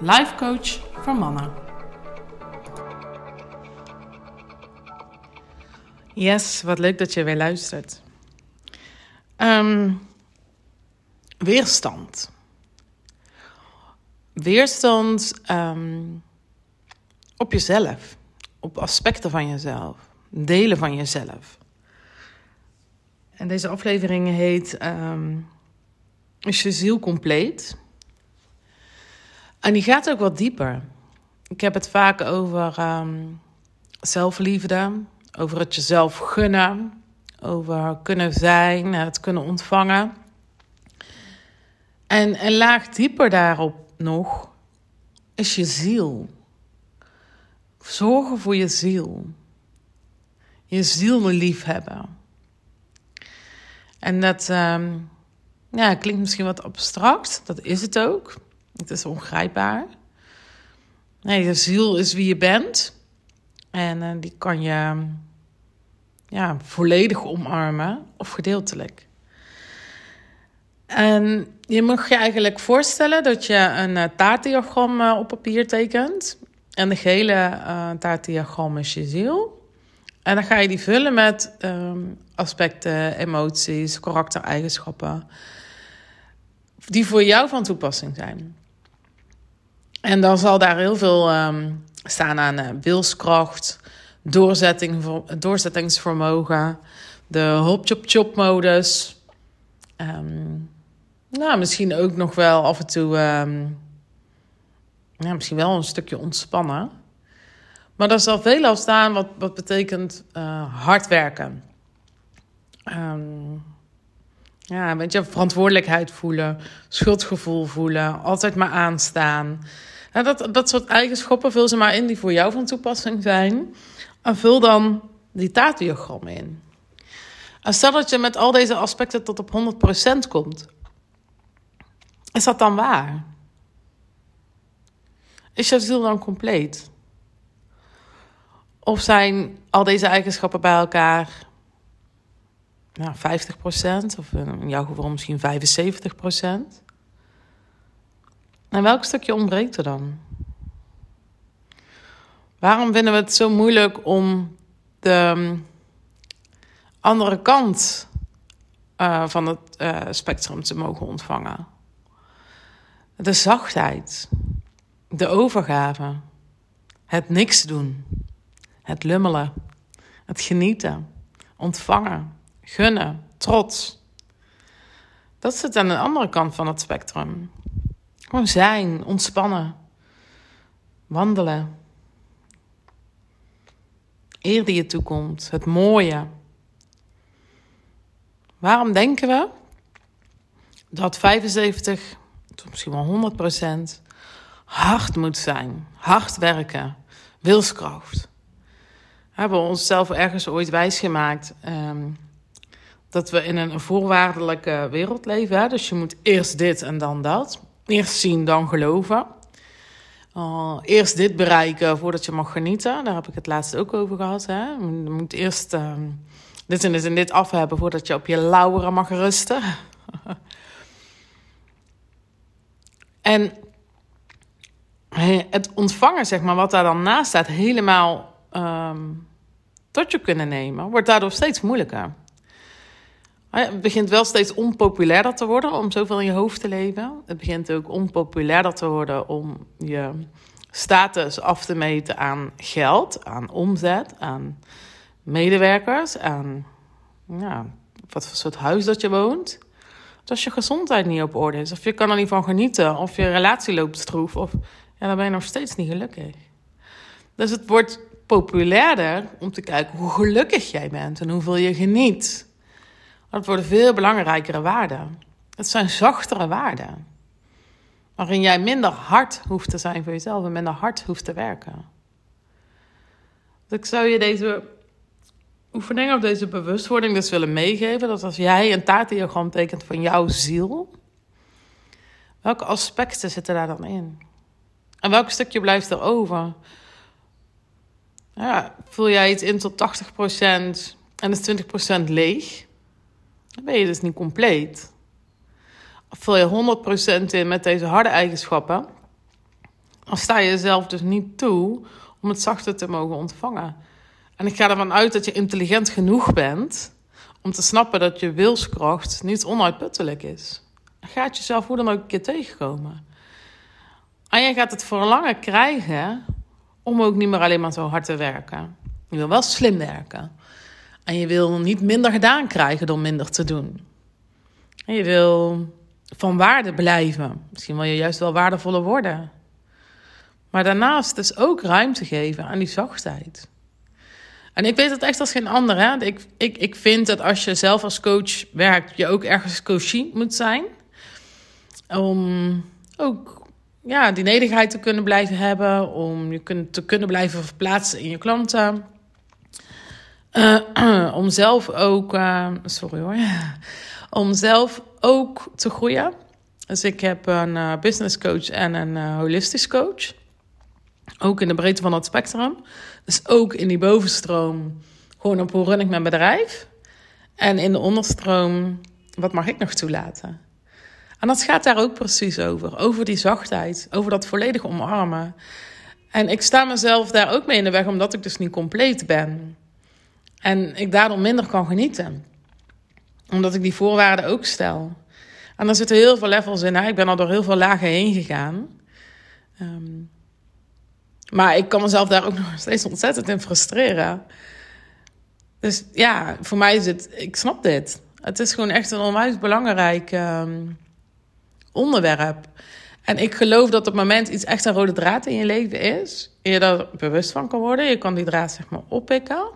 life coach voor mannen. Yes, wat leuk dat je weer luistert. Ehm, weerstand. Weerstand ehm, op jezelf, op aspecten van jezelf, delen van jezelf. En deze aflevering heet ehm, Is je ziel compleet? En die gaat ook wat dieper. Ik heb het vaak over um, zelfliefde, over het jezelf gunnen, over kunnen zijn, het kunnen ontvangen. En een laag dieper daarop nog is je ziel. Zorgen voor je ziel. Je ziel liefhebben. En dat um, ja, klinkt misschien wat abstract, dat is het ook. Het is ongrijpbaar. Nee, je ziel is wie je bent. En uh, die kan je ja, volledig omarmen of gedeeltelijk. En je mag je eigenlijk voorstellen dat je een uh, taartdiagram uh, op papier tekent. En de gele uh, taartdiagram is je ziel. En dan ga je die vullen met um, aspecten, emoties, karaktereigenschappen. Die voor jou van toepassing zijn. En dan zal daar heel veel um, staan aan uh, wilskracht, doorzetting, doorzettingsvermogen, de hop-chop-chop-modus. Um, nou, misschien ook nog wel af en toe, um, ja, misschien wel een stukje ontspannen. Maar daar zal veel al staan wat, wat betekent uh, hard werken. Um, ja, weet je, verantwoordelijkheid voelen, schuldgevoel voelen, altijd maar aanstaan. Ja, dat, dat soort eigenschappen vul ze maar in die voor jou van toepassing zijn. En vul dan die taartdiagram in. En stel dat je met al deze aspecten tot op 100% komt. Is dat dan waar? Is je ziel dan compleet? Of zijn al deze eigenschappen bij elkaar nou, 50%, of in jouw geval misschien 75%? En welk stukje ontbreekt er dan? Waarom vinden we het zo moeilijk om de um, andere kant uh, van het uh, spectrum te mogen ontvangen? De zachtheid, de overgave, het niks doen, het lummelen, het genieten, ontvangen, gunnen, trots. Dat zit aan de andere kant van het spectrum. Gewoon zijn, ontspannen, wandelen. Eer die je toekomt, het mooie. Waarom denken we dat 75 tot misschien wel 100 procent hard moet zijn, hard werken, wilskracht? We hebben onszelf ergens ooit wijsgemaakt um, dat we in een voorwaardelijke wereld leven. Dus je moet eerst dit en dan dat. Eerst zien, dan geloven. Uh, eerst dit bereiken voordat je mag genieten. Daar heb ik het laatst ook over gehad. Hè? Je moet eerst uh, dit en dit en dit af hebben voordat je op je lauweren mag rusten. en het ontvangen, zeg maar, wat daar dan naast staat, helemaal um, tot je kunnen nemen, wordt daardoor steeds moeilijker. Het begint wel steeds onpopulairder te worden om zoveel in je hoofd te leven. Het begint ook onpopulairder te worden om je status af te meten aan geld, aan omzet, aan medewerkers, aan ja, wat voor soort huis dat je woont. Als je gezondheid niet op orde is, of je kan er niet van genieten, of je relatie loopt stroef, of, ja, dan ben je nog steeds niet gelukkig. Dus het wordt populairder om te kijken hoe gelukkig jij bent en hoeveel je geniet. Dat worden veel belangrijkere waarden. Het zijn zachtere waarden. Waarin jij minder hard hoeft te zijn voor jezelf en minder hard hoeft te werken. Dus ik zou je deze oefening of deze bewustwording dus willen meegeven. Dat als jij een taartdiagram tekent van jouw ziel. Welke aspecten zitten daar dan in? En welk stukje blijft er over? Ja, vul jij iets in tot 80% en is 20% leeg? Dan ben je dus niet compleet. Vul je 100% in met deze harde eigenschappen? Dan sta je jezelf dus niet toe om het zachte te mogen ontvangen. En ik ga ervan uit dat je intelligent genoeg bent om te snappen dat je wilskracht niet onuitputtelijk is. Dan gaat jezelf hoe dan ook een keer tegenkomen. En je gaat het verlangen krijgen om ook niet meer alleen maar zo hard te werken. Je wil wel slim werken. En je wil niet minder gedaan krijgen door minder te doen. En je wil van waarde blijven. Misschien wil je juist wel waardevoller worden. Maar daarnaast dus ook ruimte geven aan die zachtheid. En ik weet het echt als geen ander. Hè? Ik, ik, ik vind dat als je zelf als coach werkt, je ook ergens coachie moet zijn. Om ook ja, die nederigheid te kunnen blijven hebben. Om je te kunnen blijven verplaatsen in je klanten. Uh, om zelf ook, uh, sorry hoor, om zelf ook te groeien. Dus ik heb een uh, business coach en een holistisch coach. Ook in de breedte van het spectrum. Dus ook in die bovenstroom, gewoon op hoe run ik mijn bedrijf. En in de onderstroom, wat mag ik nog toelaten? En dat gaat daar ook precies over. Over die zachtheid, over dat volledig omarmen. En ik sta mezelf daar ook mee in de weg, omdat ik dus niet compleet ben. En ik daardoor minder kan genieten. Omdat ik die voorwaarden ook stel. En er zitten heel veel levels in. Ik ben al door heel veel lagen heen gegaan. Um, maar ik kan mezelf daar ook nog steeds ontzettend in frustreren. Dus ja, voor mij is het, ik snap dit. Het is gewoon echt een onwijs belangrijk um, onderwerp. En ik geloof dat op het moment iets echt een rode draad in je leven is, je daar bewust van kan worden. Je kan die draad zeg maar oppikken.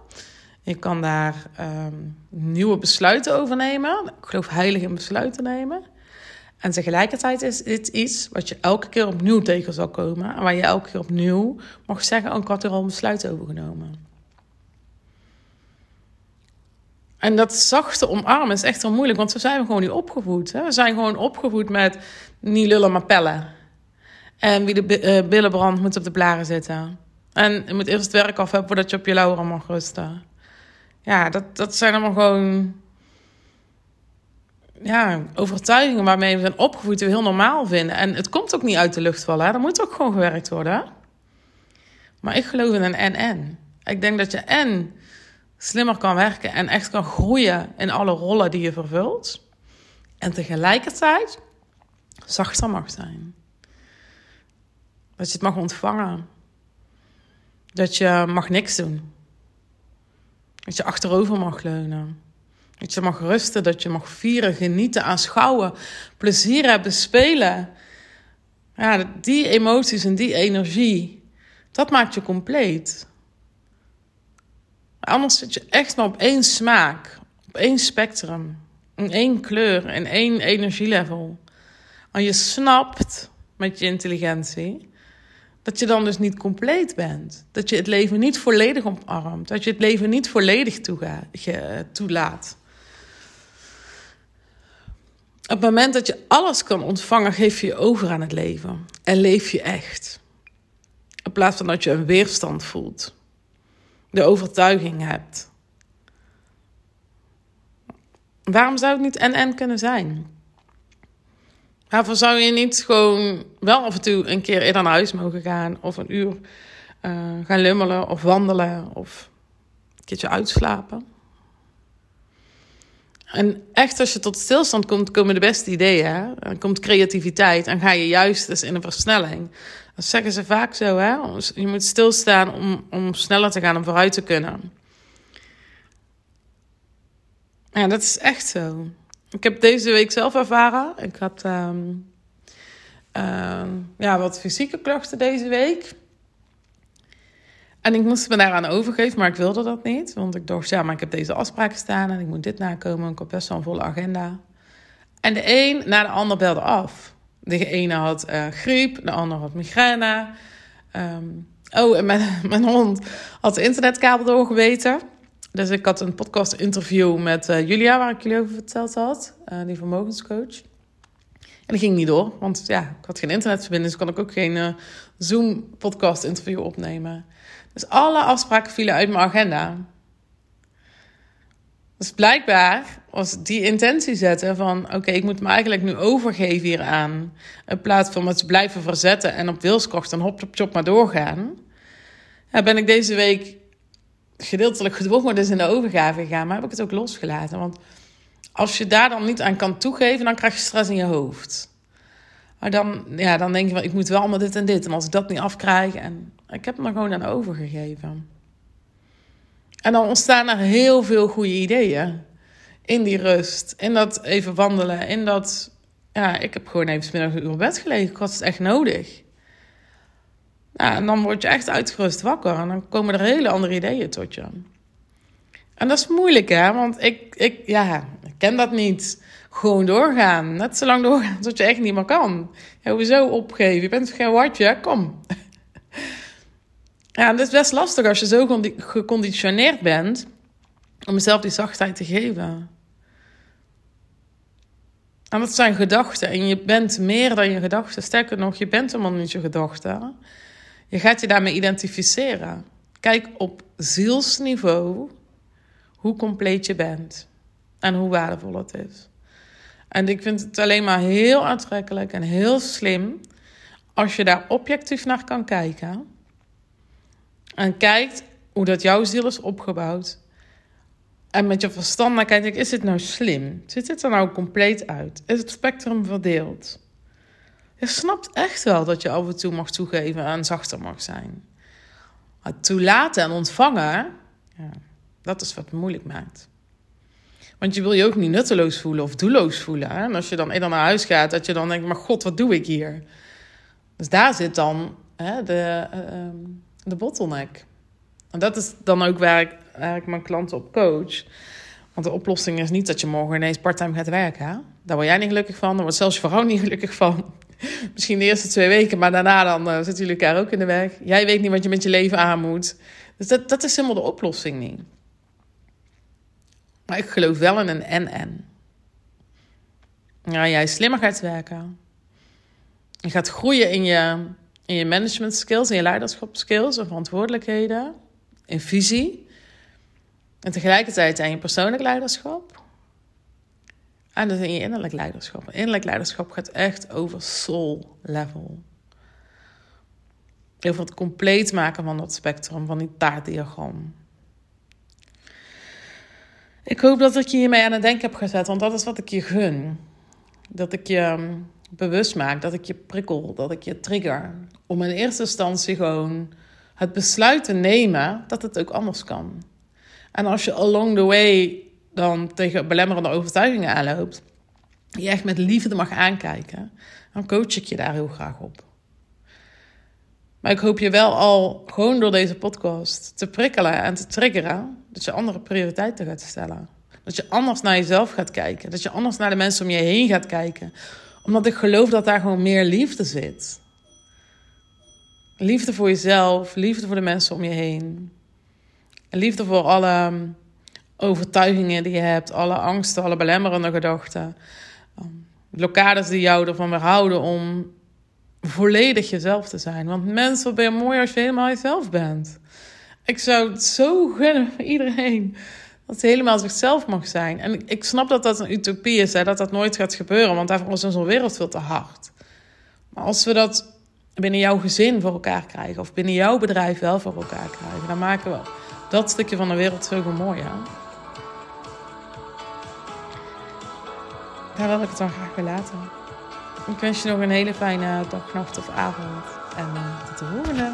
Je kan daar um, nieuwe besluiten over nemen. Ik geloof heilig in besluiten nemen. En tegelijkertijd is dit iets wat je elke keer opnieuw tegen zal komen. En waar je elke keer opnieuw mag zeggen: oh, Ik had er al een besluit over genomen. En dat zachte omarmen is echt wel moeilijk, want zo zijn we gewoon niet opgevoed. Hè? We zijn gewoon opgevoed met niet lullen, maar pellen. En wie de uh, billen brandt, moet op de blaren zitten. En je moet eerst het werk af hebben voordat je op je lauweren mag rusten. Ja, dat, dat zijn allemaal gewoon ja, overtuigingen waarmee we zijn opgevoed die we heel normaal vinden. En het komt ook niet uit de lucht vallen. Er moet ook gewoon gewerkt worden. Maar ik geloof in een en-en. Ik denk dat je en slimmer kan werken en echt kan groeien in alle rollen die je vervult. En tegelijkertijd zachter mag zijn. Dat je het mag ontvangen. Dat je mag niks doen. Dat je achterover mag leunen. Dat je mag rusten, dat je mag vieren, genieten, aanschouwen, plezier hebben, spelen. Ja, die emoties en die energie, dat maakt je compleet. Anders zit je echt maar op één smaak, op één spectrum, in één kleur, in één energielevel. En je snapt met je intelligentie dat je dan dus niet compleet bent. Dat je het leven niet volledig omarmt. Dat je het leven niet volledig toelaat. Op het moment dat je alles kan ontvangen, geef je je over aan het leven. En leef je echt. In plaats van dat je een weerstand voelt. De overtuiging hebt. Waarom zou het niet en-en kunnen zijn? Waarvoor zou je niet gewoon wel af en toe een keer eerder naar huis mogen gaan? Of een uur uh, gaan lummelen of wandelen of een keertje uitslapen? En echt, als je tot stilstand komt, komen de beste ideeën. Dan komt creativiteit en ga je juist dus in een versnelling. Dat zeggen ze vaak zo, hè? Je moet stilstaan om, om sneller te gaan, om vooruit te kunnen. Ja, dat is echt zo. Ik heb deze week zelf ervaren. Ik had um, ja, wat fysieke klachten deze week. En ik moest me daaraan overgeven, maar ik wilde dat niet. Want ik dacht, ja, maar ik heb deze afspraken staan en ik moet dit nakomen. Ik heb best wel een volle agenda. En de een na de ander belde af. De ene had uh, griep, de ander had migraine. Um, oh, en mijn, mijn hond had de internetkabel doorgeweten. Dus ik had een podcast interview met uh, Julia, waar ik jullie over verteld had. Uh, die vermogenscoach. En dat ging niet door, want ja, ik had geen internetverbinding, dus kon ik ook geen uh, Zoom podcast interview opnemen. Dus alle afspraken vielen uit mijn agenda. Dus blijkbaar was die intentie zetten van... oké, ik moet me eigenlijk nu overgeven hieraan... in plaats van me te blijven verzetten en op wilskracht en hop op chop maar doorgaan... Ja, ben ik deze week gedeeltelijk gedwongen dus in de overgave gegaan... maar heb ik het ook losgelaten. Want als je daar dan niet aan kan toegeven, dan krijg je stress in je hoofd. Maar dan, ja, dan denk je wel, ik moet wel allemaal dit en dit. En als ik dat niet afkrijg... en ik heb me gewoon aan overgegeven... En dan ontstaan er heel veel goede ideeën. In die rust, in dat even wandelen, in dat... Ja, ik heb gewoon even middag uur bed gelegen. Ik had het echt nodig. En dan word je echt uitgerust wakker. En dan komen er hele andere ideeën tot je. En dat is moeilijk, hè? Want ik, ik, ja, ik ken dat niet. Gewoon doorgaan. Net zo lang doorgaan tot je echt niet meer kan. Hoezo opgeven? Je bent geen watje, kom. Ja, het is best lastig als je zo geconditioneerd bent om jezelf die zachtheid te geven. En dat zijn gedachten. En je bent meer dan je gedachten. Sterker nog, je bent helemaal niet je gedachten. Je gaat je daarmee identificeren. Kijk op zielsniveau hoe compleet je bent. En hoe waardevol het is. En ik vind het alleen maar heel aantrekkelijk en heel slim als je daar objectief naar kan kijken en kijkt hoe dat jouw ziel is opgebouwd. En met je verstand naar kijkt, is het nou slim? Ziet het er nou compleet uit? Is het spectrum verdeeld? Je snapt echt wel dat je af en toe mag toegeven en zachter mag zijn. Maar toelaten en ontvangen, ja, dat is wat het moeilijk maakt. Want je wil je ook niet nutteloos voelen of doelloos voelen. Hè? En als je dan eerder naar huis gaat, dat je dan denkt, maar god, wat doe ik hier? Dus daar zit dan hè, de, uh, de bottleneck. En dat is dan ook waar ik eigenlijk mijn klanten op coach. Want de oplossing is niet dat je morgen ineens parttime gaat werken. Daar word jij niet gelukkig van. Daar wordt zelfs je vrouw niet gelukkig van. Misschien de eerste twee weken, maar daarna dan uh, zitten jullie elkaar ook in de weg. Jij weet niet wat je met je leven aan moet. Dus dat, dat is helemaal de oplossing niet. Maar ik geloof wel in een en-en. Ja, jij slimmer gaat werken. Je gaat groeien in je in je management skills, in je leiderschap skills en verantwoordelijkheden, in visie. En tegelijkertijd aan je persoonlijk leiderschap. En dus in je innerlijk leiderschap. Innerlijk leiderschap gaat echt over soul level. Over het compleet maken van dat spectrum, van die taartdiagram. Ik hoop dat ik je hiermee aan het denken heb gezet, want dat is wat ik je gun. Dat ik je bewust maak, dat ik je prikkel, dat ik je trigger. Om in eerste instantie gewoon het besluit te nemen dat het ook anders kan. En als je along the way dan tegen belemmerende overtuigingen aanloopt, je echt met liefde mag aankijken, dan coach ik je daar heel graag op. Maar ik hoop je wel al gewoon door deze podcast te prikkelen en te triggeren dat je andere prioriteiten gaat stellen. Dat je anders naar jezelf gaat kijken. Dat je anders naar de mensen om je heen gaat kijken omdat ik geloof dat daar gewoon meer liefde zit. Liefde voor jezelf, liefde voor de mensen om je heen. liefde voor alle overtuigingen die je hebt, alle angsten, alle belemmerende gedachten. Um, blokkades die jou ervan weerhouden om volledig jezelf te zijn. Want mensen, wat ben je mooi als je helemaal jezelf bent. Ik zou het zo gunnen voor iedereen dat hij helemaal zichzelf mag zijn. En ik snap dat dat een utopie is, hè, dat dat nooit gaat gebeuren, want daarvoor is onze wereld veel te hard. Maar als we dat binnen jouw gezin voor elkaar krijgen, of binnen jouw bedrijf wel voor elkaar krijgen, dan maken we dat stukje van de wereld zoveel mooier. Daar wil ik het dan graag bij laten. Ik wens je nog een hele fijne dag, nacht of avond. En uh, tot de volgende.